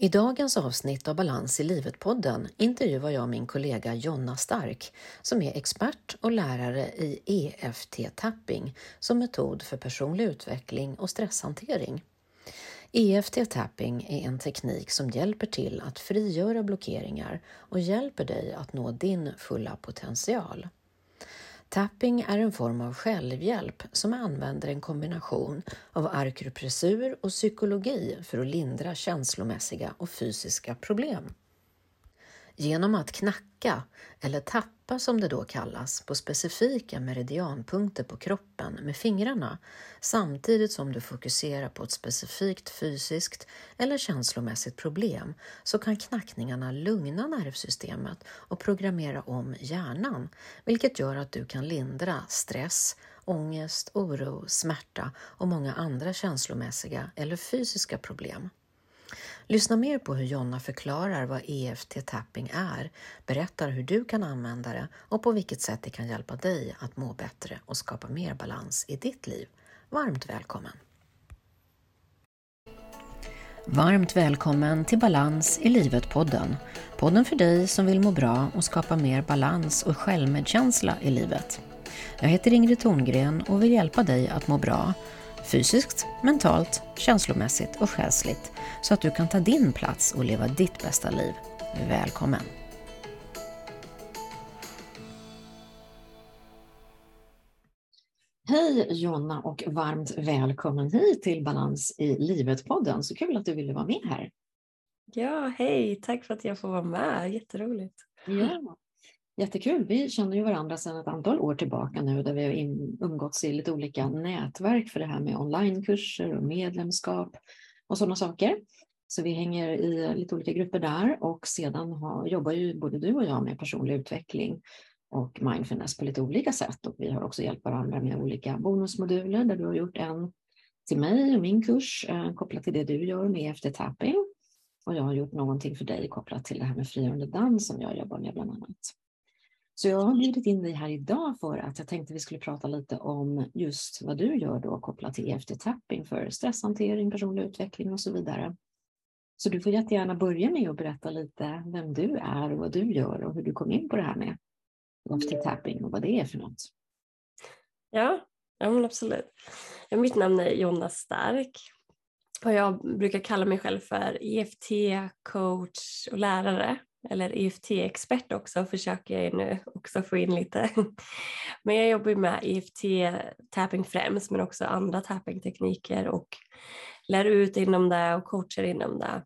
I dagens avsnitt av Balans i livet-podden intervjuar jag min kollega Jonna Stark som är expert och lärare i EFT-tapping som metod för personlig utveckling och stresshantering. EFT-tapping är en teknik som hjälper till att frigöra blockeringar och hjälper dig att nå din fulla potential. Tapping är en form av självhjälp som använder en kombination av arkupressur och psykologi för att lindra känslomässiga och fysiska problem. Genom att knacka, eller tappa som det då kallas, på specifika meridianpunkter på kroppen med fingrarna samtidigt som du fokuserar på ett specifikt fysiskt eller känslomässigt problem så kan knackningarna lugna nervsystemet och programmera om hjärnan, vilket gör att du kan lindra stress, ångest, oro, smärta och många andra känslomässiga eller fysiska problem. Lyssna mer på hur Jonna förklarar vad EFT-tapping är, berättar hur du kan använda det och på vilket sätt det kan hjälpa dig att må bättre och skapa mer balans i ditt liv. Varmt välkommen! Varmt välkommen till Balans i livet-podden. Podden för dig som vill må bra och skapa mer balans och självmedkänsla i livet. Jag heter Ingrid Thorngren och vill hjälpa dig att må bra fysiskt, mentalt, känslomässigt och själsligt så att du kan ta din plats och leva ditt bästa liv. Välkommen! Hej Jonna och varmt välkommen hit till Balans i livet-podden. Så kul att du ville vara med här. Ja, hej! Tack för att jag får vara med. Jätteroligt. Ja, Jättekul. Vi känner ju varandra sedan ett antal år tillbaka nu där vi har umgåtts i lite olika nätverk för det här med onlinekurser och medlemskap och sådana saker. Så vi hänger i lite olika grupper där och sedan har, jobbar ju både du och jag med personlig utveckling och mindfulness på lite olika sätt och vi har också hjälpt varandra med olika bonusmoduler där du har gjort en till mig och min kurs eh, kopplat till det du gör med efter tapping och jag har gjort någonting för dig kopplat till det här med frigörande dans som jag jobbar med bland annat. Så jag har bjudit in dig här idag för att jag tänkte vi skulle prata lite om just vad du gör då kopplat till EFT-tapping för stresshantering, personlig utveckling och så vidare. Så du får jättegärna börja med att berätta lite vem du är och vad du gör och hur du kom in på det här med EFT-tapping och vad det är för något. Ja, ja men absolut. Mitt namn är Jonna Stark och jag brukar kalla mig själv för EFT-coach och lärare eller EFT-expert också försöker jag nu också få in lite. Men jag jobbar ju med EFT-tapping främst men också andra tapping-tekniker och lär ut inom det och coachar inom det.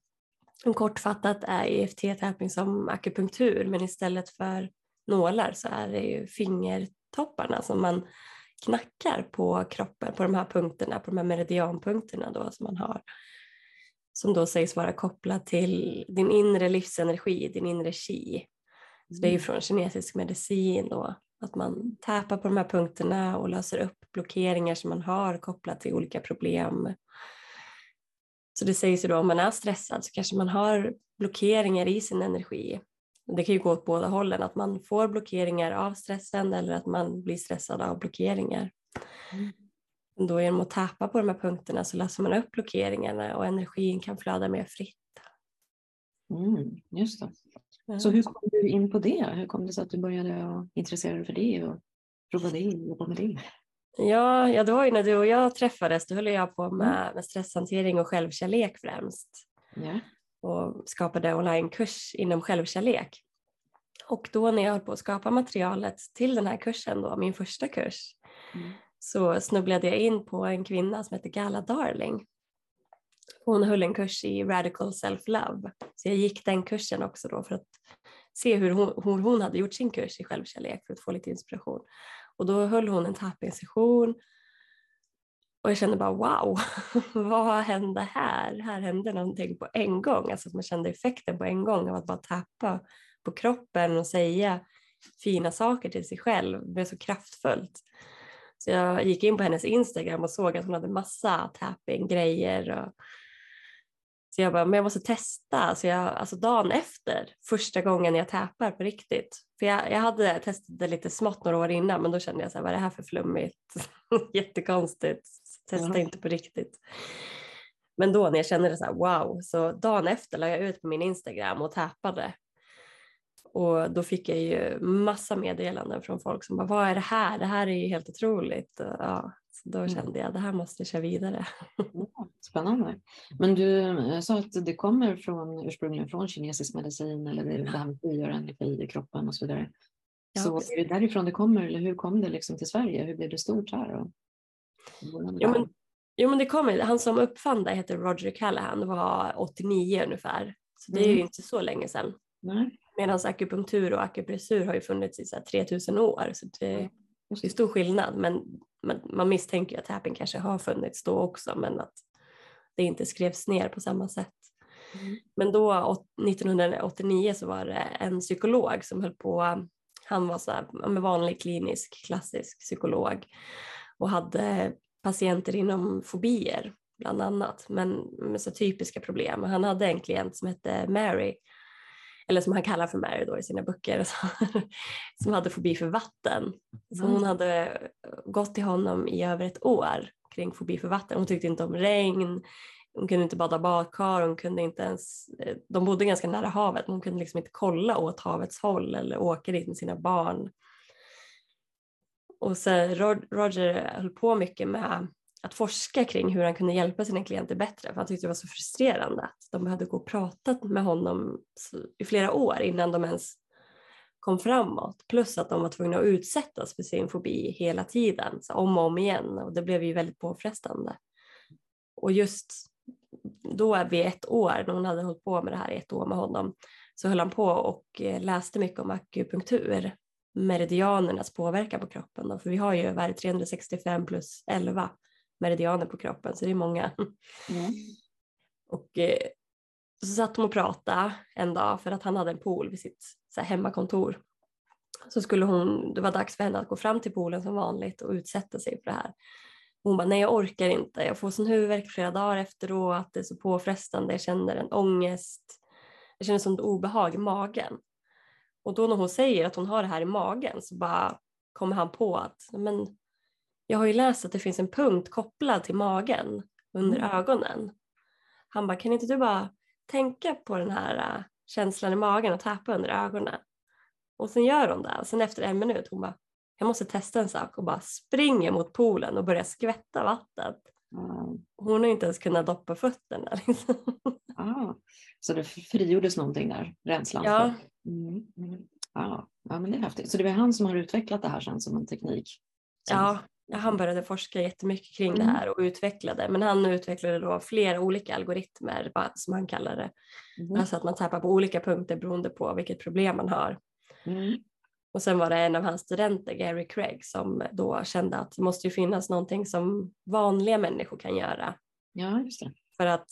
Kortfattat är EFT-tapping som akupunktur men istället för nålar så är det ju fingertopparna som man knackar på kroppen på de här punkterna, på de här meridianpunkterna då som man har som då sägs vara kopplad till din inre livsenergi, din inre chi. Så det är ju mm. från kinesisk medicin då, att man täpar på de här punkterna och löser upp blockeringar som man har kopplat till olika problem. Så det sägs ju då om man är stressad så kanske man har blockeringar i sin energi. Det kan ju gå åt båda hållen, att man får blockeringar av stressen eller att man blir stressad av blockeringar. Mm. Då genom att tappa på de här punkterna så löser man upp blockeringarna och energin kan flöda mer fritt. Mm, just det. Så hur kom du in på det? Hur kom det sig att du började intressera dig för det och prova det och jobba med det? Ja, ja, det var ju när du och jag träffades, då höll jag på med, mm. med stresshantering och självkärlek främst. Yeah. Och skapade onlinekurs inom självkärlek. Och då när jag höll på att skapa materialet till den här kursen, då, min första kurs, mm så snubblade jag in på en kvinna som heter Gala Darling. Hon höll en kurs i Radical Self-Love. Så jag gick den kursen också då för att se hur hon, hur hon hade gjort sin kurs i självkärlek för att få lite inspiration. Och då höll hon en tapping-session och jag kände bara wow, vad hände här? Här hände någonting på en gång. Alltså att man kände effekten på en gång av att bara tappa på kroppen och säga fina saker till sig själv. Det blev så kraftfullt. Så jag gick in på hennes Instagram och såg att hon hade massa tapping-grejer. Och... Så jag bara, men jag måste testa. Så jag, alltså dagen efter, första gången jag tappar på riktigt. För jag, jag hade testat det lite smått några år innan men då kände jag så här, vad är det här för flummigt? Jättekonstigt, testa mm. inte på riktigt. Men då när jag kände det så här, wow, så dagen efter la jag ut på min Instagram och tappade. Och då fick jag ju massa meddelanden från folk som bara, vad är det här? Det här är ju helt otroligt. Ja, så då mm. kände jag, det här måste jag köra vidare. Spännande. Men du eh, sa att det kommer från, ursprungligen från kinesisk medicin eller det här med frigöra energi i kroppen och så vidare. Ja, så är det därifrån det kommer eller hur kom det liksom till Sverige? Hur blev det stort här? Och, jo, men, jo men det kommer, han som uppfann det heter Roger Callahan, var 89 ungefär. Så det är mm. ju inte så länge sedan. Medan akupunktur och akupressur har ju funnits i så 3000 år. Så det, det är stor skillnad. Men man, man misstänker att tapping kanske har funnits då också men att det inte skrevs ner på samma sätt. Mm. Men då 1989 så var det en psykolog som höll på, han var så här, med vanlig klinisk klassisk psykolog och hade patienter inom fobier bland annat, men med så typiska problem. Han hade en klient som hette Mary, eller som han kallar för Mary då i sina böcker, som hade fobi för vatten. Så hon mm. hade gått till honom i över ett år kring fobi för vatten. Hon tyckte inte om regn, hon kunde inte bada badkar, hon kunde inte ens, de bodde ganska nära havet men hon kunde liksom inte kolla åt havets håll eller åka dit med sina barn. Och så Roger höll på mycket med att forska kring hur han kunde hjälpa sina klienter bättre för han tyckte det var så frustrerande att de behövde gå och prata med honom i flera år innan de ens kom framåt. Plus att de var tvungna att utsättas för sin fobi hela tiden, så om och om igen och det blev ju väldigt påfrestande. Och just då vid ett år, när hon hade hållit på med det här i ett år med honom, så höll han på och eh, läste mycket om akupunktur, meridianernas påverkan på kroppen. Då, för vi har ju 365 plus 11 meridianer på kroppen så det är många. Mm. Och eh, så satt de och pratade en dag för att han hade en pool vid sitt så här, hemmakontor. Så skulle hon, det var dags för henne att gå fram till poolen som vanligt och utsätta sig för det här. Hon bara, nej jag orkar inte, jag får sån huvudvärk flera dagar efteråt, det är så påfrestande, jag känner en ångest, jag känner sånt obehag i magen. Och då när hon säger att hon har det här i magen så bara kommer han på att men jag har ju läst att det finns en punkt kopplad till magen under mm. ögonen. Han bara, kan inte du bara tänka på den här uh, känslan i magen och tappa under ögonen? Och sen gör hon det och sen efter en minut hon bara, jag måste testa en sak och bara springer mot poolen och börjar skvätta vattnet. Mm. Hon har inte ens kunnat doppa fötterna. Liksom. Ah, så det frigjordes någonting där, rädslan? Ja. Mm, mm. Ah, ja, men det är häftigt. Så det är han som har utvecklat det här sen som en teknik? Som... Ja, han började forska jättemycket kring mm. det här och utvecklade, men han utvecklade då flera olika algoritmer som han kallar det. Mm. Alltså att man tappar på olika punkter beroende på vilket problem man har. Mm. Och sen var det en av hans studenter, Gary Craig, som då kände att det måste ju finnas någonting som vanliga människor kan göra. Ja, just det. För att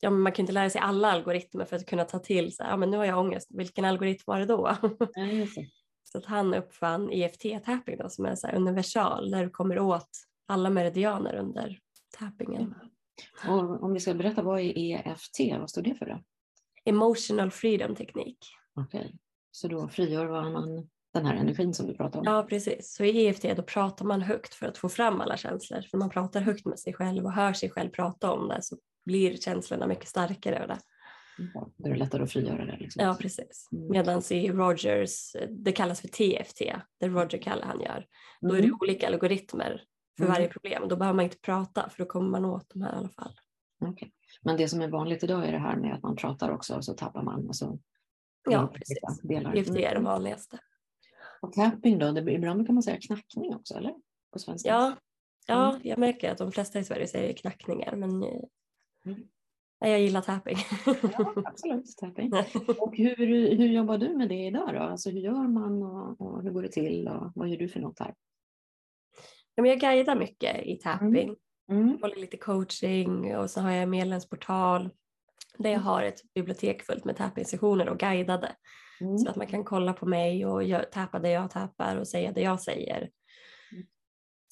ja, man kan inte lära sig alla algoritmer för att kunna ta till sig, ja men nu har jag ångest, vilken algoritm var det då? Ja, så att han uppfann EFT-tapping som är så universal där du kommer åt alla meridianer under tappingen. Och om vi ska berätta, vad är EFT? Vad står det för då? Emotional freedom teknik. Okej, okay. så då frigör man den här energin som du pratar om? Ja, precis. Så i EFT då pratar man högt för att få fram alla känslor. För man pratar högt med sig själv och hör sig själv prata om det så blir känslorna mycket starkare. Och det. Då är det lättare att frigöra det. Liksom. Ja, precis. Mm. Medan i Rogers, det kallas för TFT, det Roger Callahan gör, då är det mm. olika algoritmer för mm. varje problem. Då behöver man inte prata för då kommer man åt de här i alla fall. Okay. Men det som är vanligt idag är det här med att man pratar också och så tappar man. Och så ja, precis. Delar. EFT är det vanligaste. Och tapping då, det, ibland kan man säga knackning också, eller? På svenska? Ja, ja jag märker att de flesta i Sverige säger knackningar, men eh, mm. Jag gillar tapping. Ja, absolut, tapping. Och hur, hur jobbar du med det idag då? Alltså hur gör man och, och hur går det till och vad gör du för något här? Ja, men jag guidar mycket i tapping. Mm. Mm. Håller lite coaching och så har jag en medlemsportal där jag har ett bibliotek fullt med tapping-sessioner och guidade. Mm. Så att man kan kolla på mig och tappa det jag tappar och säga det jag säger. Mm.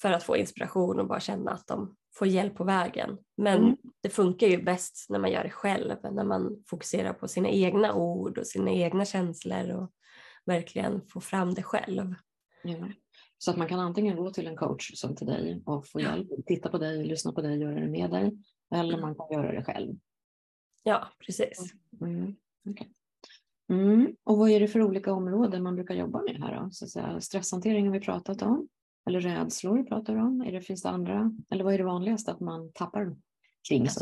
För att få inspiration och bara känna att de få hjälp på vägen. Men mm. det funkar ju bäst när man gör det själv, när man fokuserar på sina egna ord och sina egna känslor och verkligen får fram det själv. Ja. Så att man kan antingen gå till en coach som till dig och få hjälp, titta på dig, lyssna på dig, göra det med dig. Eller man kan göra det själv. Ja, precis. Mm. Okay. Mm. Och vad är det för olika områden man brukar jobba med här då? Så att säga, stresshantering har vi pratat om. Eller rädslor pratar vi om. Är det, finns det andra? Eller vad är det vanligaste att man tappar kring? Alltså,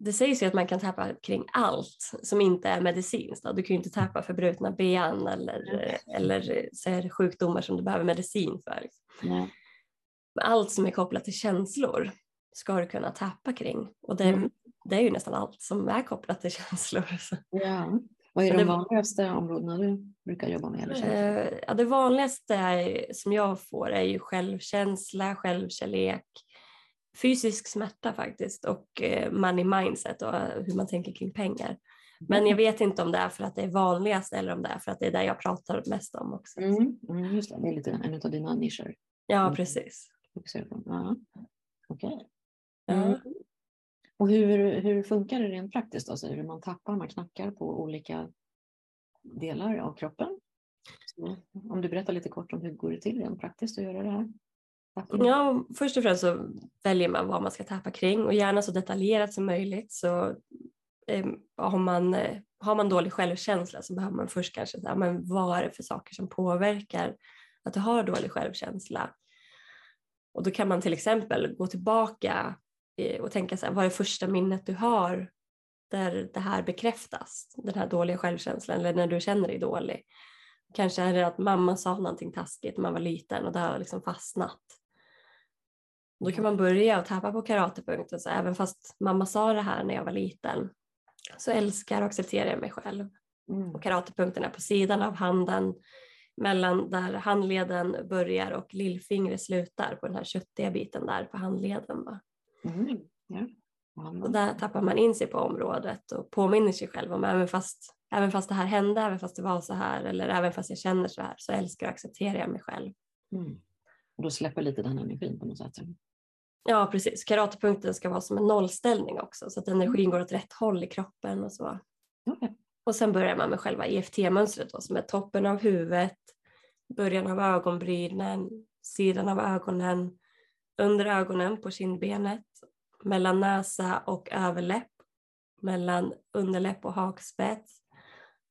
det sägs ju att man kan tappa kring allt som inte är medicinskt. Du kan ju inte tappa för brutna ben eller, mm. eller så sjukdomar som du behöver medicin för. Mm. Allt som är kopplat till känslor ska du kunna tappa kring. Och det, mm. det är ju nästan allt som är kopplat till känslor. Ja. Vad är de vanligaste områdena du brukar jobba med? Eller eh, ja, det vanligaste är, som jag får är ju självkänsla, självkärlek, fysisk smärta faktiskt och eh, money mindset och hur man tänker kring pengar. Men jag vet inte om det är för att det är vanligast eller om det är för att det är det jag pratar mest om också. Mm, mm, just det, det är lite en av dina nischer. Ja, mm. precis. Okej. Okay. Mm. Och hur, hur funkar det rent praktiskt? Då? Så hur man tappar, man knackar på olika delar av kroppen? Så om du berättar lite kort om hur går det till rent praktiskt att göra det här? Ja, först och främst så väljer man vad man ska tappa kring och gärna så detaljerat som möjligt. Så eh, har, man, eh, har man dålig självkänsla så behöver man först kanske säga, men vad är det för saker som påverkar att du har dålig självkänsla? Och då kan man till exempel gå tillbaka och tänka så här, vad är första minnet du har där det här bekräftas, den här dåliga självkänslan eller när du känner dig dålig. Kanske är det att mamma sa någonting taskigt när man var liten och det har liksom fastnat. Då kan man börja och tappa på karatepunkten. Så även fast mamma sa det här när jag var liten så älskar och accepterar jag mig själv. Mm. Och karatepunkten är på sidan av handen mellan där handleden börjar och lillfingret slutar på den här köttiga biten där på handleden. Va? Mm. Ja. Och där tappar man in sig på området och påminner sig själv om även fast, även fast det här hände, även fast det var så här eller även fast jag känner så här så älskar och accepterar jag mig själv. Mm. Och då släpper lite den energin på något sätt. Ja precis, karatepunkten ska vara som en nollställning också så att energin går åt rätt håll i kroppen och så. Okay. Och sen börjar man med själva EFT-mönstret då, som är toppen av huvudet, början av ögonbrynen, sidan av ögonen, under ögonen på kindbenet, mellan näsa och överläpp, mellan underläpp och hakspets,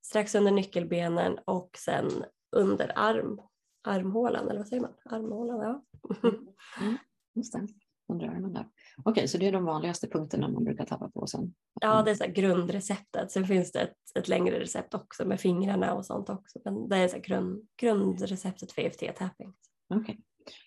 strax under nyckelbenen och sen under arm, armhålan, eller vad säger man? Armhålan, ja. Mm. Mm. Just det under armen där. Okej, okay, så det är de vanligaste punkterna man brukar tappa på sen? Ja, det är så grundreceptet. Sen finns det ett, ett, längre recept också med fingrarna och sånt också. Men det är så grund, grundreceptet för EFT-tapping. Okej, okay.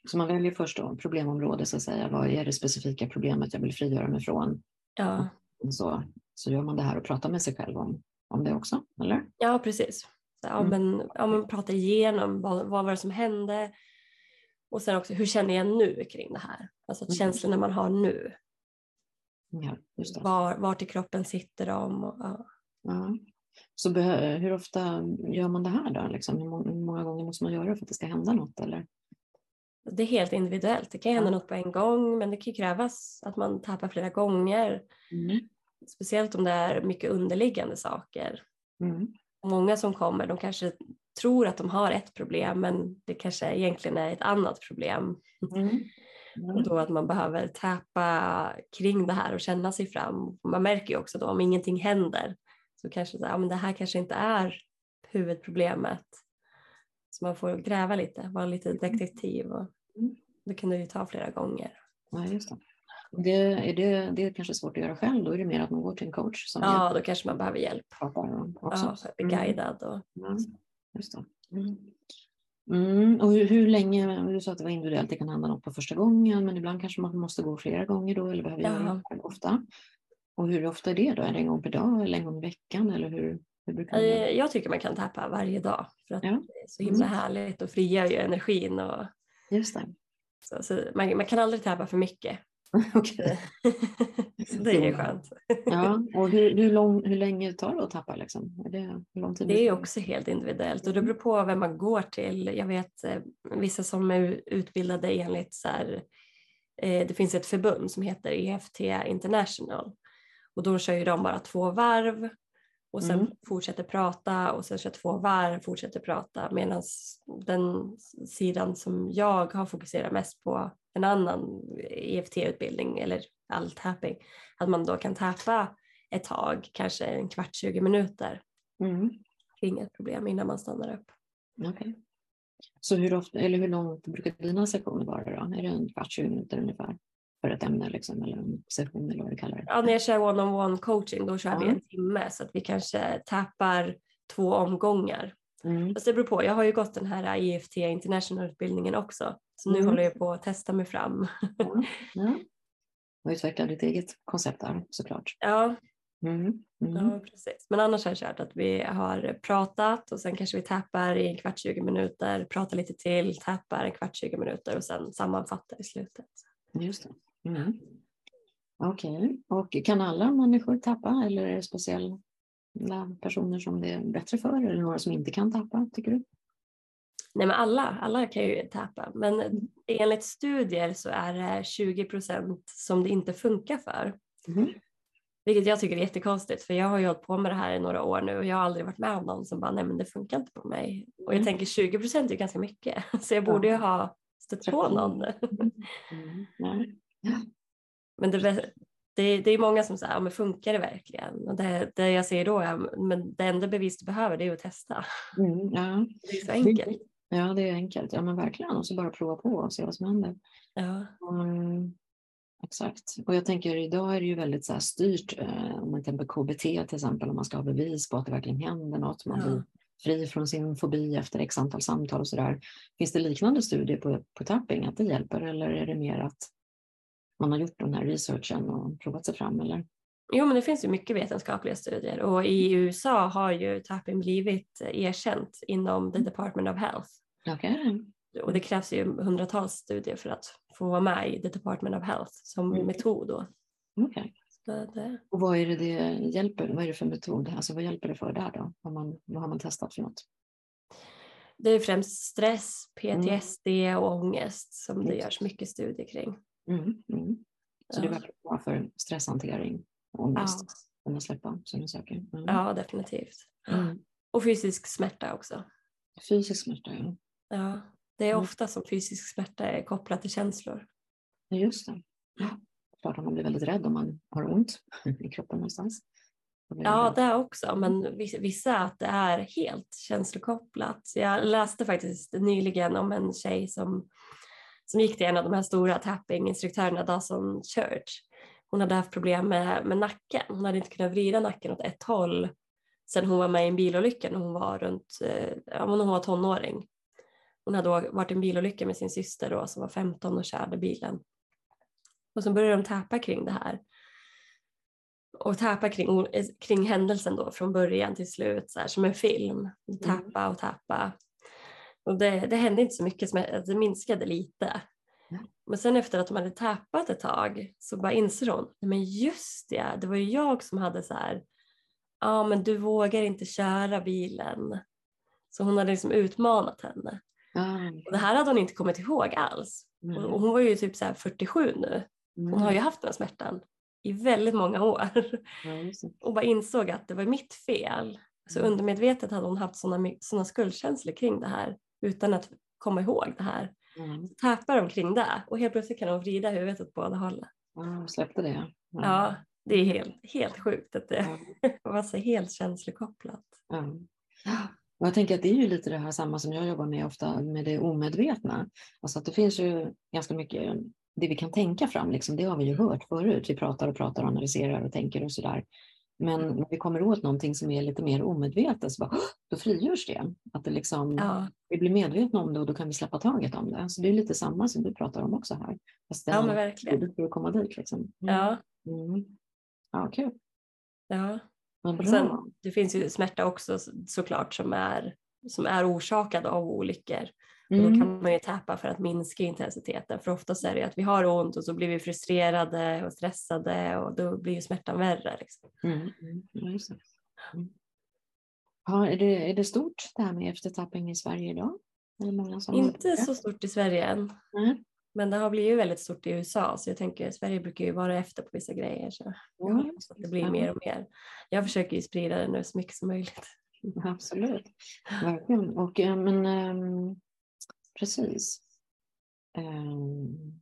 Så man väljer först då problemområde så att säga. Vad är det specifika problemet jag vill frigöra mig från? Ja. Så, så gör man det här och pratar med sig själv om, om det också, eller? Ja, precis. Ja, mm. men, ja, man pratar igenom vad, vad var det som hände? Och sen också hur känner jag nu kring det här? Alltså mm. känslorna man har nu. Ja, var, vart i kroppen sitter de? Och, ja. ja. Så hur ofta gör man det här då? Liksom? Hur många gånger måste man göra för att det ska hända något? Eller? Det är helt individuellt. Det kan hända något på en gång men det kan krävas att man tappar flera gånger. Mm. Speciellt om det är mycket underliggande saker. Mm. Många som kommer de kanske tror att de har ett problem men det kanske egentligen är ett annat problem. Mm. Mm. Och då att man behöver täpa kring det här och känna sig fram. Man märker ju också då om ingenting händer så kanske ja, men det här kanske inte är huvudproblemet. Så man får gräva lite, vara lite mm. detektiv och det kan det ju ta flera gånger. Ja, just det. Det, är det, det är kanske svårt att göra själv, då är det mer att man går till en coach. Som ja, hjälp. då kanske man behöver hjälp. Också. Ja, bli guidad. Och... Mm. Just. Mm. Mm, och hur, hur, länge, du sa att det var individuellt, det kan hända något på första gången men ibland kanske man måste gå flera gånger då eller behöver göra det ofta. Och hur ofta är det då? Är det en gång per dag eller en gång i veckan? Eller hur, hur brukar man eh, Jag tycker man kan tappa varje dag för att ja. det är så himla mm. härligt och frigör ju energin. Och, Just det. Så, så man, man, kan aldrig tappa för mycket. okay. det är ju skönt. ja, och hur, hur, lång, hur länge tar det att tappa? Liksom? Är det, hur lång tid det är också helt individuellt och det beror på vem man går till. Jag vet eh, vissa som är utbildade enligt så här, eh, det finns ett förbund som heter EFT International och då kör ju de bara två varv och sen Mm. fortsätter prata och sen kör två varv, fortsätter prata medan den sidan som jag har fokuserat mest på en annan EFT-utbildning eller all tapping, att man då kan tappa ett tag, kanske en kvart, 20 minuter Mm. kring ett problem innan man stannar upp. Okej. Så hur, ofta, eller hur långt brukar dina sessioner vara då? Är det en kvart, 20 minuter ungefär? För ett ämne liksom, eller en session eller vad du kallar det? Ja, när jag kör one-on-one coaching då kör vi Ja. en timme så att vi kanske tappar två omgångar. Mm. Fast det beror på, jag har ju gått den här EFT International-utbildningen också. Så nu Mm. håller jag på att testa mig fram. Ja. Ja. Och utveckla ditt eget koncept där såklart. Ja, Mm. Mm. ja, precis. Men annars har jag kört att vi har pratat och sen kanske vi tappar i en kvart 20 minuter, pratar lite till, tappar en kvart 20 minuter och sen sammanfattar i slutet. Just det. Mm. Okej, och kan alla människor tappa eller är det speciella personer som det är bättre för eller några som inte kan tappa tycker du? Nej men alla, alla kan ju tappa men enligt studier så är det 20 procent som det inte funkar för. Mm. Vilket jag tycker är jättekonstigt för jag har ju hållit på med det här i några år nu och jag har aldrig varit med om någon som bara nej men det funkar inte på mig. Och jag Mm. tänker 20 procent är ganska mycket så jag borde ju ha stött på någon. Mm. Men det, det, det är många som säger, ja, men funkar det verkligen? Och det, det jag säger då är, men det enda bevis du behöver det är att testa. Mm. Ja. Det är så enkelt. ja, det är enkelt. Ja, men verkligen. Och så bara prova på och se vad som händer. Ja, Mm, exakt. Och jag tänker idag är det ju väldigt så här styrt. Eh, om man tänker KBT till exempel, om man ska ha bevis på att det verkligen händer något. Man Ja. blir fri från sin fobi efter x antal samtal och sådär. Finns det liknande studier på, på tapping att det hjälper eller är det mer att man har gjort den här researchen och provat sig fram? Eller? Jo, men det finns ju mycket vetenskapliga studier och i USA har ju tapping blivit erkänt inom the Department of Health. Okej. Och det krävs ju hundratals studier för att få vara med i the Department of Health som Mm. metod. Då. Så det, Och vad är det det hjälper? Vad är det för metod? Alltså vad hjälper det för där då? Vad, man, vad har man testat för något? det är främst stress, PTSD och ångest som det Mm. görs mycket studier kring. Mm, mm. Så det Ja. verkar bra för stresshantering och Ja, ångest. Kunna släppa sådana saker. Mm. ja definitivt. Mm. Och fysisk smärta också. Fysisk smärta, ja. Ja, det är Mm. ofta som fysisk smärta är kopplat till känslor. Ja, Just det. Ja. Klart att man blir väldigt rädd om man har ont i kroppen någonstans. Ja, det också, men vissa- att det är helt känslokopplat. Jag läste faktiskt nyligen om en tjej som, som gick till en av de här stora tapping-instruktörerna, Dawson Church. Hon hade haft problem med, med nacken. Hon hade inte kunnat vrida nacken åt ett håll sedan hon var med i en bilolycka när hon var runt, eh, ja, men hon var tonåring. Hon hade varit i en bilolycka med sin syster då, som var 15 och körde bilen. Och så började de täpa kring det här och täpa kring, eh, kring händelsen då från början till slut så här, som en film. Tappa och tappa. Och det, det hände inte så mycket, jag- det minskade lite. Mm. Men sen efter att de hade tappat ett tag så bara inser hon, "Nej, men just det, det var ju jag som hade så här, ja men du vågar inte köra bilen. Så hon hade liksom utmanat henne. Ah, Och det här hade hon inte kommit ihåg alls. mm, Och hon var ju typ så här 47 nu. mm. Hon har ju haft den här smärtan i väldigt många år. Och bara insåg att det var mitt fel. Så Mm. undermedvetet hade hon haft sådana såna skuldkänslor kring det här utan att komma ihåg det här. Mm. Tappar de kring det och helt plötsligt kan hon vrida huvudet åt båda hållen. Ja, släppte det. Ja, det är helt, helt sjukt att det Ja. var så helt känslokopplat. Och jag tänker att det är ju lite det här samma som jag jobbar med ofta med det omedvetna. Alltså att det finns ju ganska mycket, det vi kan tänka fram, liksom, det har vi ju hört förut. Vi pratar och pratar och analyserar och tänker och sådär. Men när vi kommer åt någonting som är lite mer omedvetet så bara, då frigörs det. Att det liksom, Ja, vi blir medvetna om det och då kan vi släppa taget om det. Så det är lite samma som du pratar om också här. Fast det ja men verkligen. för att komma dit. Liksom. Mm. Ja, Mm. Ja, kul. ja. Och bra. sen, det finns ju smärta också så- såklart som är, som är orsakad av olyckor. Och då Mm. kan man ju tappa för att minska intensiteten. För oftast är det ju att vi har ont och så blir vi frustrerade och stressade och då blir ju smärtan värre. Liksom. Mm, mm, ja, det. Mm. Ja, är, det, är det stort det här med eftertappning i Sverige idag? Är det många som Inte så stort i Sverige än. Nej. Men det har blivit väldigt stort i USA så jag tänker Sverige brukar ju vara efter på vissa grejer så jag hoppas att det blir mer och mer. Jag försöker ju sprida det nu så mycket som möjligt. Absolut, verkligen. Och, men, um, precis. Um,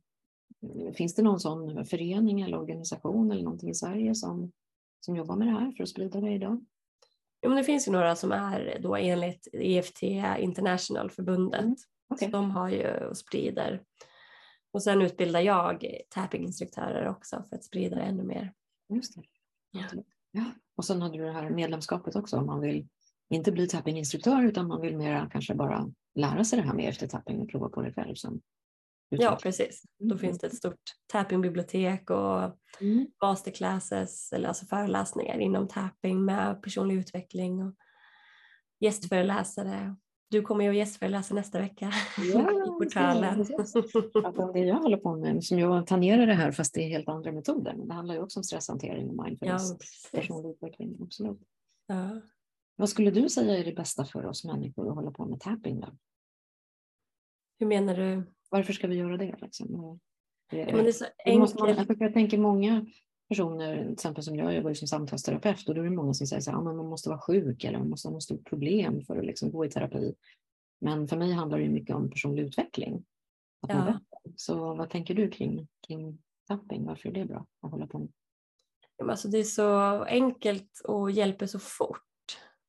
finns det någon sån förening eller organisation eller någonting i Sverige som, som jobbar med det här för att sprida det idag? Jo, men det finns ju några som är då enligt EFT International förbundet. Mm. Okay. De har ju och sprider. Och sen utbildar jag tappinginstruktörer också för att sprida det ännu mer. Just det. Ja. ja. Och sen hade du det här medlemskapet också om man vill inte bli tappinginstruktör utan man vill mera kanske bara lära sig det här med eftertapping och prova på det själv som Ja, precis. Då mm. finns det ett stort tappingbibliotek och mm. masterclasses, eller alltså föreläsningar inom tapping med personlig utveckling och gästföreläsare. Du kommer ju att gästföreläsa nästa vecka ja, i portalen. Ja, det jag håller på med, som jag tangerar det här fast det är helt andra metoder. Men det handlar ju också om stresshantering och mindfulness, ja, personlig utveckling. Absolut. Ja. Vad skulle du säga är det bästa för oss människor att hålla på med tapping? Då? Hur menar du? Varför ska vi göra det? Liksom? Det, men det är så enkelt. Man, jag, jag tänker många personer, till exempel som jag jobbar som samtalsterapeut och då är det många som säger att man måste vara sjuk eller man måste ha något stort problem för att liksom gå i terapi. Men för mig handlar det mycket om personlig utveckling. Ja. Så vad tänker du kring, kring tapping? Varför är det bra att hålla på med? Alltså det är så enkelt och hjälper så fort.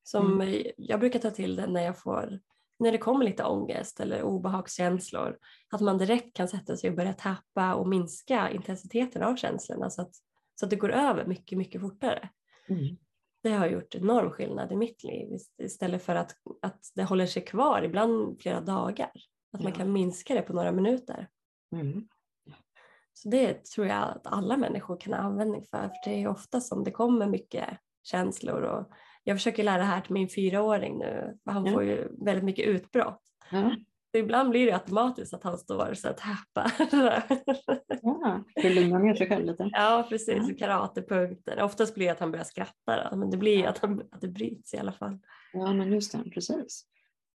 Som mm. Jag brukar ta till det när jag får när det kommer lite ångest eller obehagskänslor, att man direkt kan sätta sig och börja tappa och minska intensiteten av känslorna så att, så att det går över mycket, mycket fortare. Mm. Det har gjort enorm skillnad i mitt liv istället för att, att det håller sig kvar, ibland flera dagar. Att ja. man kan minska det på några minuter. Mm. Så det tror jag att alla människor kan ha användning för, för det är ofta som det kommer mycket känslor och jag försöker lära det här till min fyraåring nu, han ja. får ju väldigt mycket utbrott. Ja. Så ibland blir det automatiskt att han står så att häpa. Ja, för att lugna ner sig själv lite. Ja, precis. Ja. Karatepunkter. Oftast blir det att han börjar skratta, då, men det blir att, han, att det bryts i alla fall. Ja, men just det, precis.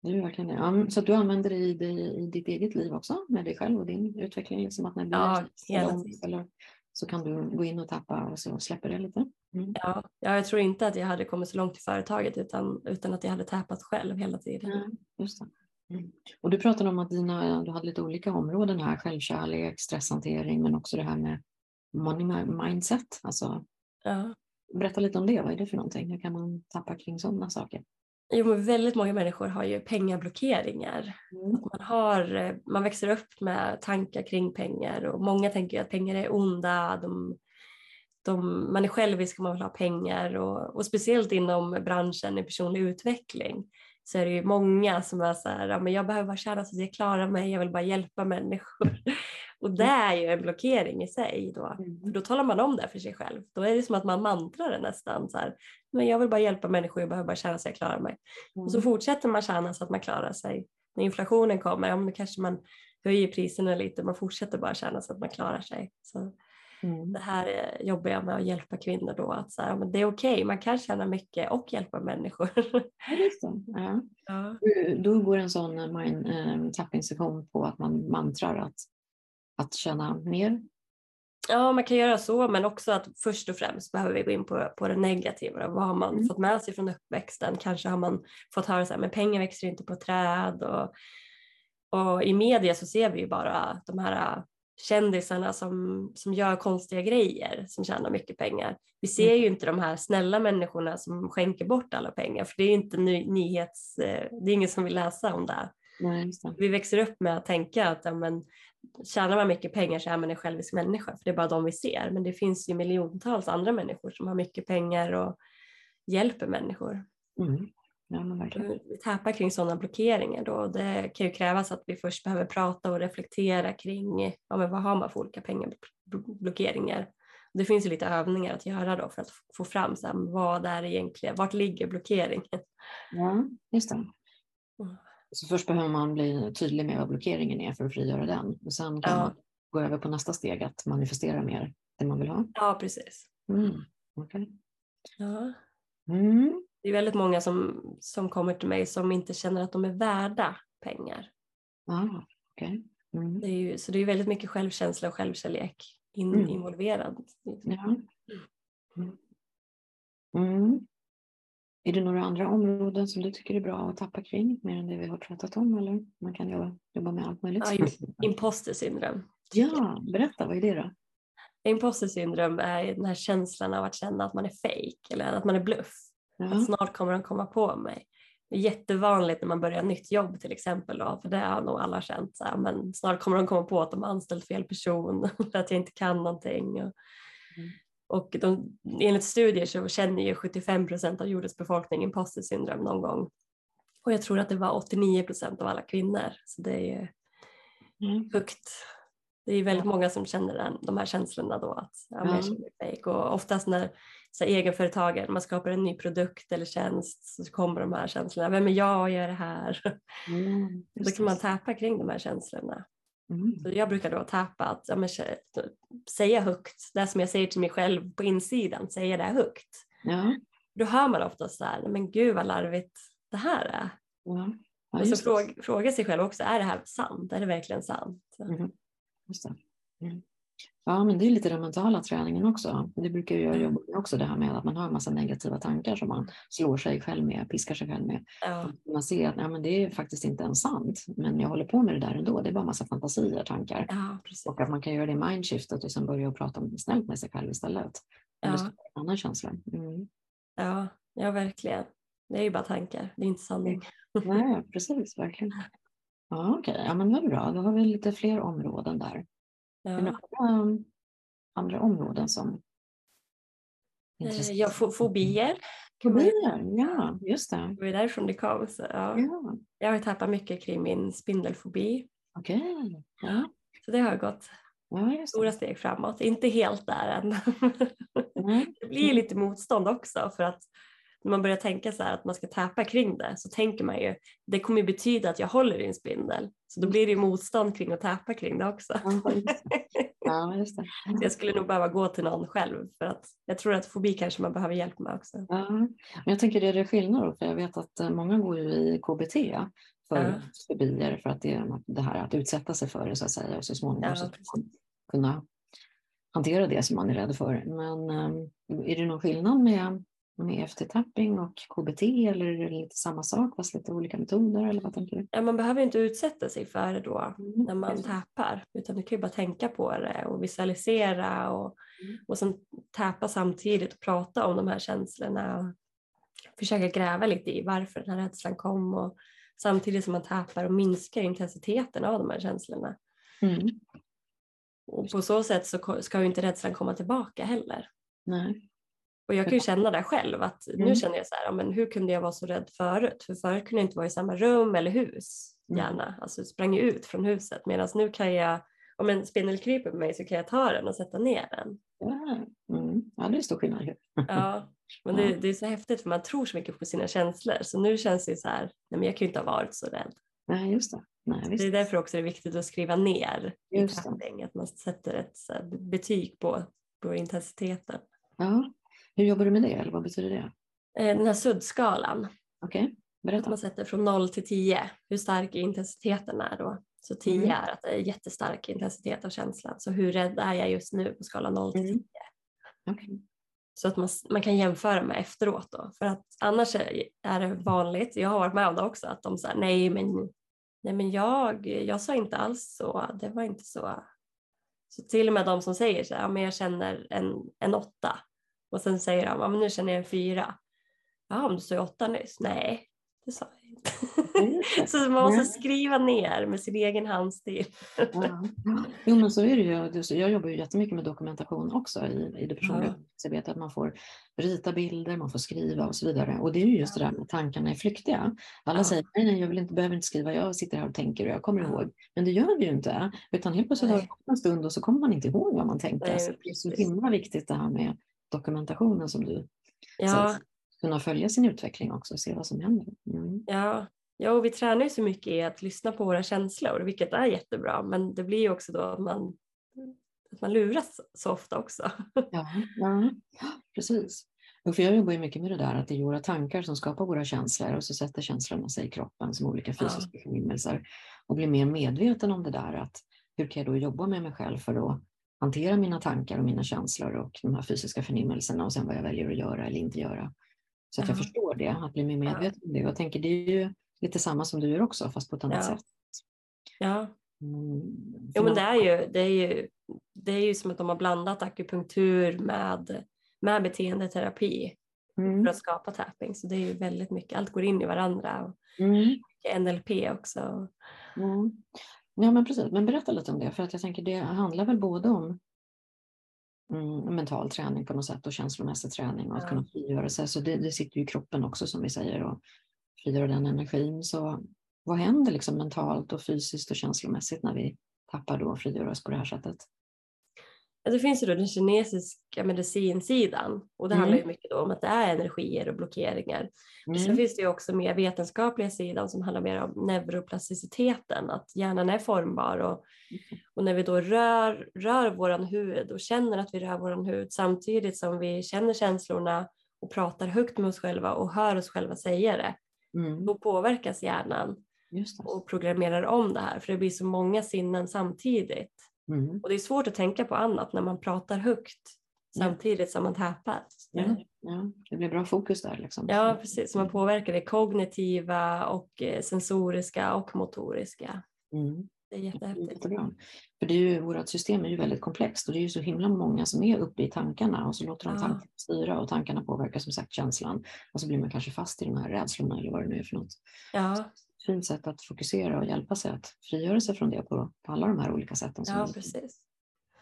Det verkligen det. Så att du använder det i, det i ditt eget liv också med dig själv och din utveckling? Liksom att när det ja, hela tiden så kan du gå in och tappa och så släpper det lite. Mm. Ja, jag tror inte att jag hade kommit så långt i företaget utan, utan att jag hade tappat själv hela tiden. Ja, just mm. Och du pratade om att dina, du hade lite olika områden här, självkärlek, stresshantering men också det här med money mindset. Alltså, ja. Berätta lite om det, vad är det för någonting? Hur kan man tappa kring sådana saker? Jo, men väldigt många människor har ju pengablockeringar. Mm. man, har, eh, man växer upp med tankar kring pengar och många tänker att pengar är onda. De, de, man är självisk om man vill ha pengar och, och, speciellt inom branschen i personlig utveckling så är det ju många som är så här, ja, men jag behöver bara känna så att jag klarar mig, jag vill bara hjälpa människor. Och det är ju en blockering i sig då. Mm. För då talar man om det för sig själv. Då är det som att man mantrar det nästan. Så här, men jag vill bara hjälpa människor, jag behöver bara känna så jag klarar mig. Mm. Och så mm. fortsätter man tjäna så att man klarar sig. När inflationen kommer, ja, men kanske man höjer priserna lite, man fortsätter bara tjäna så att man klarar sig. Så mm. Det här jobbar jag med att hjälpa kvinnor då, att så här, men det är okej, okay, man kan tjäna mycket och hjälpa människor. Ja, det så. Ja. Ja. Då går en sån mind, äh, tapping på att man mantrar att att tjäna mer? Ja, man kan göra så, men också att först och främst behöver vi gå in på, på det negativa. Vad har man mm. fått med sig från uppväxten? Kanske har man fått höra att pengar växer inte på träd. Och, och i media så ser vi ju bara de här kändisarna som, som gör konstiga grejer som tjänar mycket pengar. Vi ser mm. ju inte de här snälla människorna som skänker bort alla pengar för det är inte ny, nyhets, eh, det är ingen som vill läsa om det. Nej, vi växer upp med att tänka att ja, men, tjänar man mycket pengar så är man en självisk människa för det är bara de vi ser. Men det finns ju miljontals andra människor som har mycket pengar och hjälper människor. Mm. Ja, vi tappar kring sådana blockeringar då. Det kan ju krävas att vi först behöver prata och reflektera kring ja, men vad har man för olika pengablockeringar. Det finns ju lite övningar att göra då för att få fram så här, vad är egentligen, vart ligger blockeringen? Ja, just det. Så först behöver man bli tydlig med vad blockeringen är för att frigöra den. Och sen kan ja. man gå över på nästa steg, att manifestera mer det man vill ha. Ja, precis. Mm. Okay. Ja. Mm. Det är väldigt många som, som kommer till mig som inte känner att de är värda pengar. Ah, okay. Mm. Det är ju, så det är väldigt mycket självkänsla och självkärlek in, mm. involverad. Ja. Är det några andra områden som du tycker är bra att tappa kring mer än det vi har pratat om? Eller man kan jobba, jobba med allt möjligt? Ja, imposter syndrom. Ja, berätta, vad är det då? Imposter syndrom är den här känslan av att känna att man är fake eller att man är bluff. Ja. Att snart kommer de komma på mig. Det är jättevanligt när man börjar nytt jobb till exempel, då, för det har nog alla känt. Så här, men snart kommer de komma på att de har anställt fel person, för att jag inte kan någonting. Och, mm. Och de, enligt studier så känner ju 75 procent av jordens befolkning imposter syndrom någon gång. Och jag tror att det var 89 procent av alla kvinnor, så det är ju mm. högt. Det är väldigt många som känner den, de här känslorna då att ja, mm. jag känner mig fake. Och oftast när så egenföretagare, man skapar en ny produkt eller tjänst så kommer de här känslorna. Vem är jag och gör det här? Mm, då kan man täpa kring de här känslorna. Mm. Så jag brukar då täpa att ja, men, säga högt, det som jag säger till mig själv på insidan, säga det högt. Ja. Då hör man ofta så här, men gud vad larvigt det här är. Ja. Ja, och så fråga, fråga sig själv också, är det här sant? Är det verkligen sant? Mm. Just det. Mm. Ja, men det är lite den mentala träningen också. Det brukar jag jobba med också, det här med att man har en massa negativa tankar som man slår sig själv med, piskar sig själv med. Ja. Man ser att ja, men det är faktiskt inte ens sant, men jag håller på med det där ändå. Det är bara en massa fantasier, tankar. Ja, och att man kan göra det mindshiftet och sen börja prata snällt med sig själv istället. Eller en annan känsla. Mm. Ja, ja, verkligen. Det är ju bara tankar, det är inte sanning. Nej, precis, verkligen. Ja, Okej, okay. ja, men vad bra. Då har vi lite fler områden där. Ja. Andra, andra områden som eh, Ja, fobier. Fobier, ja just det. Det var därifrån det kom. Så, ja. ja. Jag har tappat mycket kring min spindelfobi. Okej. Okay. Ja. Så det har gått ja, stora steg framåt. Inte helt där än. Mm. det blir lite motstånd också för att när man börjar tänka så här att man ska täpa kring det så tänker man ju det kommer ju betyda att jag håller i en spindel. Så då blir det ju motstånd kring att täpa kring det också. Ja, just det. Så jag skulle nog behöva gå till någon själv för att jag tror att fobi kanske man behöver hjälp med också. Ja. Men jag tänker är det skillnad för jag vet att eh, många går ju i KBT för ja. fobier för att det är det här att utsätta sig för det så att säga och så småningom ja, så kunna hantera det som man är rädd för. Men eh, är det någon skillnad med med EFT-tapping och KBT eller är det lite samma sak fast lite olika metoder eller vad tänker du? Ja, man behöver inte utsätta sig för det då mm. när man tappar utan du kan ju bara tänka på det och visualisera och, mm. och sen täpa samtidigt och prata om de här känslorna och försöka gräva lite i varför den här rädslan kom och samtidigt som man tappar och minskar intensiteten av de här känslorna. Mm. Och på så sätt så ska ju inte rädslan komma tillbaka heller. Nej. Och jag kan ju känna det själv att mm. nu känner jag så här, men hur kunde jag vara så rädd förut? För förut kunde jag inte vara i samma rum eller hus mm. gärna, mm. alltså sprang ut från huset medan nu kan jag, om en spindel kryper på mig så kan jag ta den och sätta ner den. Mm. ja det är stor skillnad. ja, men det, det, är så häftigt för man tror så mycket på sina känslor så nu känns det så här, nej men jag kan ju inte ha varit så rädd. Nej, just det. Nej, det är därför också det är viktigt att skriva ner i tapping, att man sätter ett betyg på, på intensiteten. Ja, hur jobbar du med det eller vad betyder det? Eh, den här suddskalan. Okej, okay. berätta. Man sätter från 0 till 10 hur stark intensiteten är då. Så 10 mm. är att det är jättestark intensitet av känslan. Så hur rädd är jag just nu på skalan 0 till 10? Mm. Okay. Så att man, man kan jämföra med efteråt då. För att annars är det vanligt, jag har varit med om det också, att de säger nej men, nej men jag, jag sa inte alls så, det var inte så. Så till och med de som säger så här, ja, men jag känner en, en åtta, och sen säger han, ja, men nu känner jag en fyra. Ja, men du sa ju åtta nyss. Nej, det sa jag inte. så man måste skriva ner med sin egen handstil. ja. Jo, men så är det ju. Jag jobbar ju jättemycket med dokumentation också i, i det personliga ja. att man får rita bilder, man får skriva och så vidare. Och det är ju just det där med tankarna är flyktiga. Alla ja. säger nej, nej, jag vill inte, behöver inte skriva, jag sitter här och tänker och jag kommer ihåg. Men det gör vi ju inte, utan helt plötsligt har det gått en stund och så kommer man inte ihåg vad man tänkte. Nej, så det är så himla viktigt det här med dokumentationen som du ja. så kunna följa sin utveckling också och se vad som händer. Mm. Ja. ja, och vi tränar ju så mycket i att lyssna på våra känslor, vilket är jättebra, men det blir ju också då att man, att man luras så ofta också. Ja, ja precis. För jag jobbar ju mycket med det där att det är våra tankar som skapar våra känslor och så sätter känslorna sig i kroppen som olika fysiska ja. förnimmelser. och bli mer medveten om det där. att Hur kan jag då jobba med mig själv för att hantera mina tankar och mina känslor och de här fysiska förnimmelserna och sen vad jag väljer att göra eller inte göra. Så att jag förstår det, att bli mer medveten om det. Jag tänker det är ju lite samma som du gör också fast på ett annat sätt. Ja, Mm, jo, men det är, ju, det, är ju, det är ju som att de har blandat akupunktur med, med beteendeterapi Mm, för att skapa tapping. Så det är ju väldigt mycket, allt går in i varandra. Och mm, NLP också. mm. Ja men precis, men berätta lite om det för att jag tänker det handlar väl både om mm, mental träning på något sätt och känslomässig träning och att Ja. kunna frigöra sig. Så det, det sitter ju i kroppen också som vi säger och frigöra den energin. Så vad händer liksom mentalt och fysiskt och känslomässigt när vi tappar då och frigör oss på det här sättet? Det finns ju då den kinesiska medicinsidan och det Mm. handlar ju mycket då om att det är energier och blockeringar. Sen Mm. finns det ju också mer vetenskapliga sidan som handlar mer om neuroplasticiteten, att hjärnan är formbar och, och när vi då rör, rör våran hud och känner att vi rör våran hud samtidigt som vi känner känslorna och pratar högt med oss själva och hör oss själva säga det, Mm. då påverkas hjärnan och programmerar om det här för det blir så många sinnen samtidigt. Mm. Och det är svårt att tänka på annat när man pratar högt samtidigt som man tappar. Ja, ja, det blir bra fokus där. Liksom. Ja, precis. Så man påverkar det kognitiva och eh, sensoriska och motoriska. Mm. Det är jättehäftigt. Jättebra. För det är ju, vårt system är ju väldigt komplext och det är ju så himla många som är uppe i tankarna och så låter de Ja. tankarna styra och tankarna påverkar som sagt känslan och så blir man kanske fast i de här rädslorna eller vad det nu är för något. Ja, Fint sätt att fokusera och hjälpa sig att frigöra sig från det på, på alla de här olika sätten. som ja precis.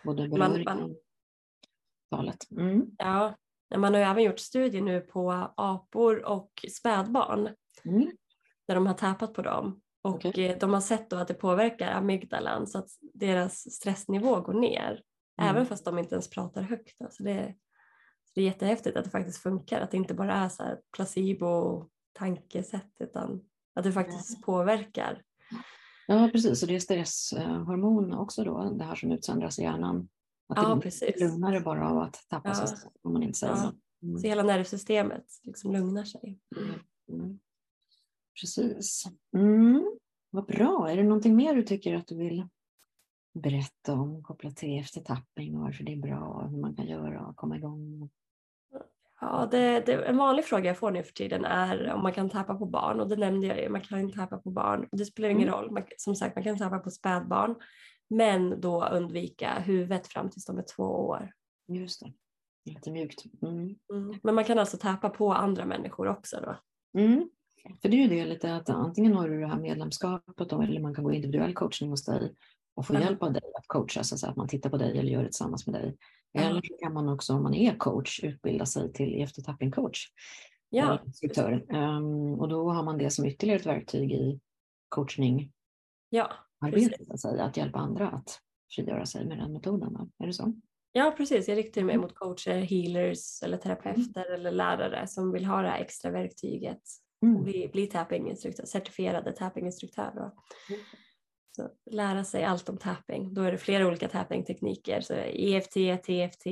Både Man- man- talet. Mm. Ja, man har ju även gjort studier nu på apor och spädbarn Mm. där de har tappat på dem. Och Okej. eh, de har sett då att det påverkar amygdalan så att deras stressnivå går ner. Mm. Även fast de inte ens pratar högt. Alltså det, det är jättehäftigt att det faktiskt funkar. Att det inte bara är så här placebo-tankesätt utan att det faktiskt påverkar. Ja, precis. Och det är stresshormon också då, det här som utsöndras i hjärnan. Att Ja, det precis. lugnar det bara av att tappa Ja. sig om man inte säger Ja. Mm. Så hela nervsystemet liksom lugnar sig. Mm. Mm. Precis. Mm. Vad bra. Är det någonting mer du tycker att du vill berätta om kopplat till eftertappning och varför det är bra och hur man kan göra och komma igång? Ja, det, det, en vanlig fråga jag får nu för tiden är om man kan tappa på barn och det nämnde jag ju, man kan inte tappa på barn. Det spelar ingen Mm. roll, man, som sagt man kan tappa på spädbarn men då undvika huvudet fram tills de är två år. Just det. Lite mjukt. Mm. Mm. Men man kan alltså tappa på andra människor också då. Mm. För det är ju det lite att antingen har du det här medlemskapet då, eller man kan gå individuell coachning hos dig och få hjälp av dig att coacha, så att man tittar på dig eller gör det tillsammans med dig. Eller så kan man också om man är coach utbilda sig till eftertapping coach. Ja. Ehm, och då har man det som ytterligare ett verktyg i coachningarbetet, ja, Precis. att, säga, att hjälpa andra att frigöra sig med den metoden. Är det så? ja precis. Jag riktar mig Mm. mot coacher, healers eller terapeuter eller lärare som vill ha det här extra verktyget. Mm. Bli, bli tappinginstruktör, certifierade tappinginstruktör. Då. Mm. Så lära sig allt om tapping. Då är det flera olika tappingtekniker. Så EFT, TFT,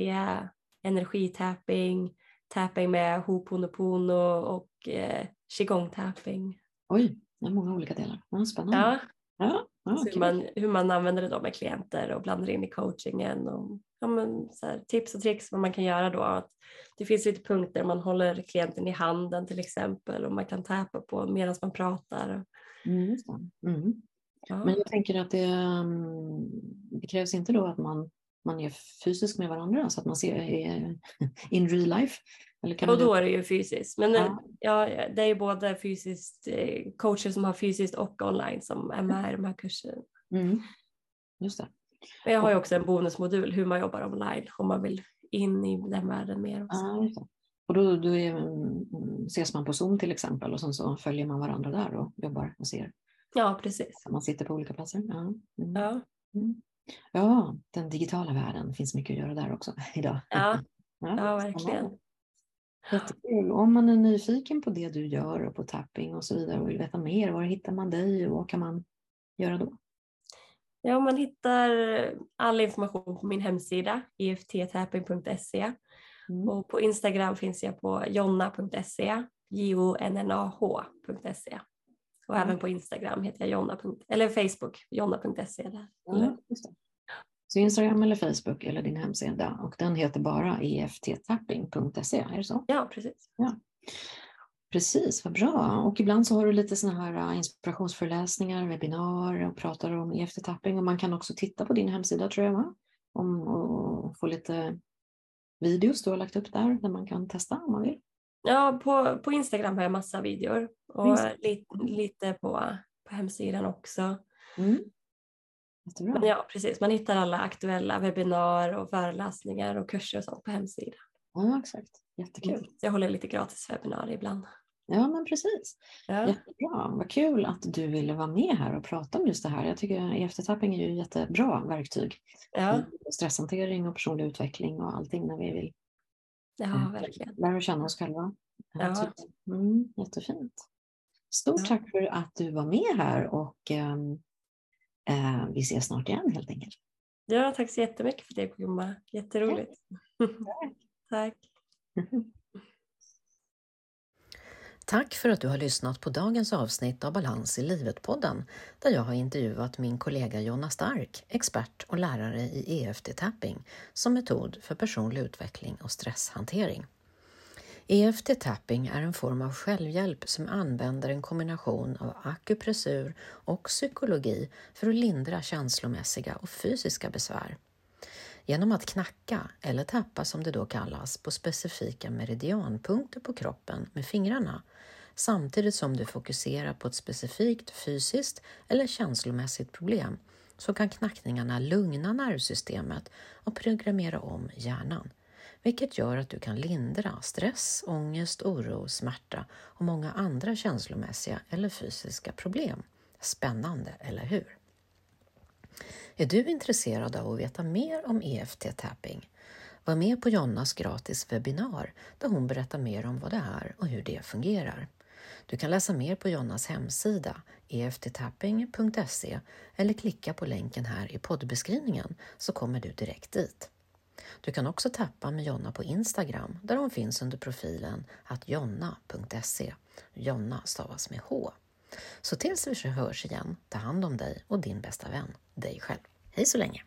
energitapping, tapping med Ho'oponopono och eh, qigong-tapping. Oj, det är många olika delar. Ja, spännande. Ja, Ja, ja, så hur, man, hur man använder det då med klienter och blandar in i coachingen. Och, ja, men, här, tips och tricks vad man kan göra då. Att det finns lite punkter man håller klienten i handen till exempel och man kan tappa på medan man pratar. Mm. Mm. Ja. Men jag tänker att det, mm, det krävs inte då att man, man är fysisk med varandra så att man ser in real life. Eller kan Och man då är det ju fysiskt. Men Ja. ja. Ja, det är ju både fysiskt, eh, coacher som har fysiskt och online som är med i de här kurserna. Mm. Just det. Men jag har ju också en bonusmodul hur man jobbar online om man vill in i den världen mer också. Ja. Och då, då är, mm, ses man på Zoom till exempel och sen så följer man varandra där och jobbar och ser. Ja, precis. Man sitter på olika platser. Ja, mm. Ja, Mm. ja den digitala världen finns mycket att göra där också idag. ja, Ja, ja verkligen. Jättekul. Om man är nyfiken på det du gör och på tapping och så vidare och vill veta mer, var hittar man dig och vad kan man göra då? Ja, man hittar all information på min hemsida efttapping.se Mm. och på Instagram finns jag på jonna.se, j-o-n-n-a-h.se. Och även på Instagram heter jag Jonna. Eller Facebook, jonna.se. Ja, så Instagram eller Facebook eller din hemsida och den heter bara efttapping.se, är det så? Ja, precis. Ja. Precis, vad bra. Och ibland så har du lite sådana här äh, inspirationsföreläsningar, webbinar och pratar om EFT-tapping och man kan också titta på din hemsida tror jag, va? Om, och få lite videos du har lagt upp där, där man kan testa om man vill. Ja, på, på Instagram har jag massa videor och lite, lite på, på hemsidan också. Mm. Men ja, precis. Man hittar alla aktuella webbinar och föreläsningar och kurser och sånt på hemsidan. Ja, exakt. Jättekul. Jag håller lite gratis webbinarier ibland. Ja, men precis. Ja. Jättebra. Vad kul att du ville vara med här och prata om just det här. Jag tycker EFT-tapping är ju jättebra verktyg. Ja. Stresshantering och personlig utveckling och allting när vi vill ja, eh, verkligen. lära känna oss själva. Ja. Mm, jättefint. Stort ja. tack för att du var med här och um, uh, vi ses snart igen helt enkelt. Ja, tack så jättemycket för det Gumma. Jätteroligt. Tack. tack. Tack för att du har lyssnat på dagens avsnitt av Balans i livet-podden där jag har intervjuat min kollega Jonna Stark, expert och lärare i EFT-tapping som metod för personlig utveckling och stresshantering. EFT-tapping är en form av självhjälp som använder en kombination av akupressur och psykologi för att lindra känslomässiga och fysiska besvär. Genom att knacka, eller tappa som det då kallas, på specifika meridianpunkter på kroppen med fingrarna samtidigt som du fokuserar på ett specifikt fysiskt eller känslomässigt problem så kan knackningarna lugna nervsystemet och programmera om hjärnan vilket gör att du kan lindra stress, ångest, oro, smärta och många andra känslomässiga eller fysiska problem. Spännande, eller hur? Är du intresserad av att veta mer om EFT-tapping? Var med på Jonnas gratis webbinar där hon berättar mer om vad det är och hur det fungerar. Du kan läsa mer på Jonnas hemsida efttapping.se eller klicka på länken här i poddbeskrivningen så kommer du direkt dit. Du kan också tappa med Jonna på Instagram där hon finns under profilen att jonna.se. Jonna stavas med H. Så tills vi hörs igen, ta hand om dig och din bästa vän, dig själv. Hej så länge!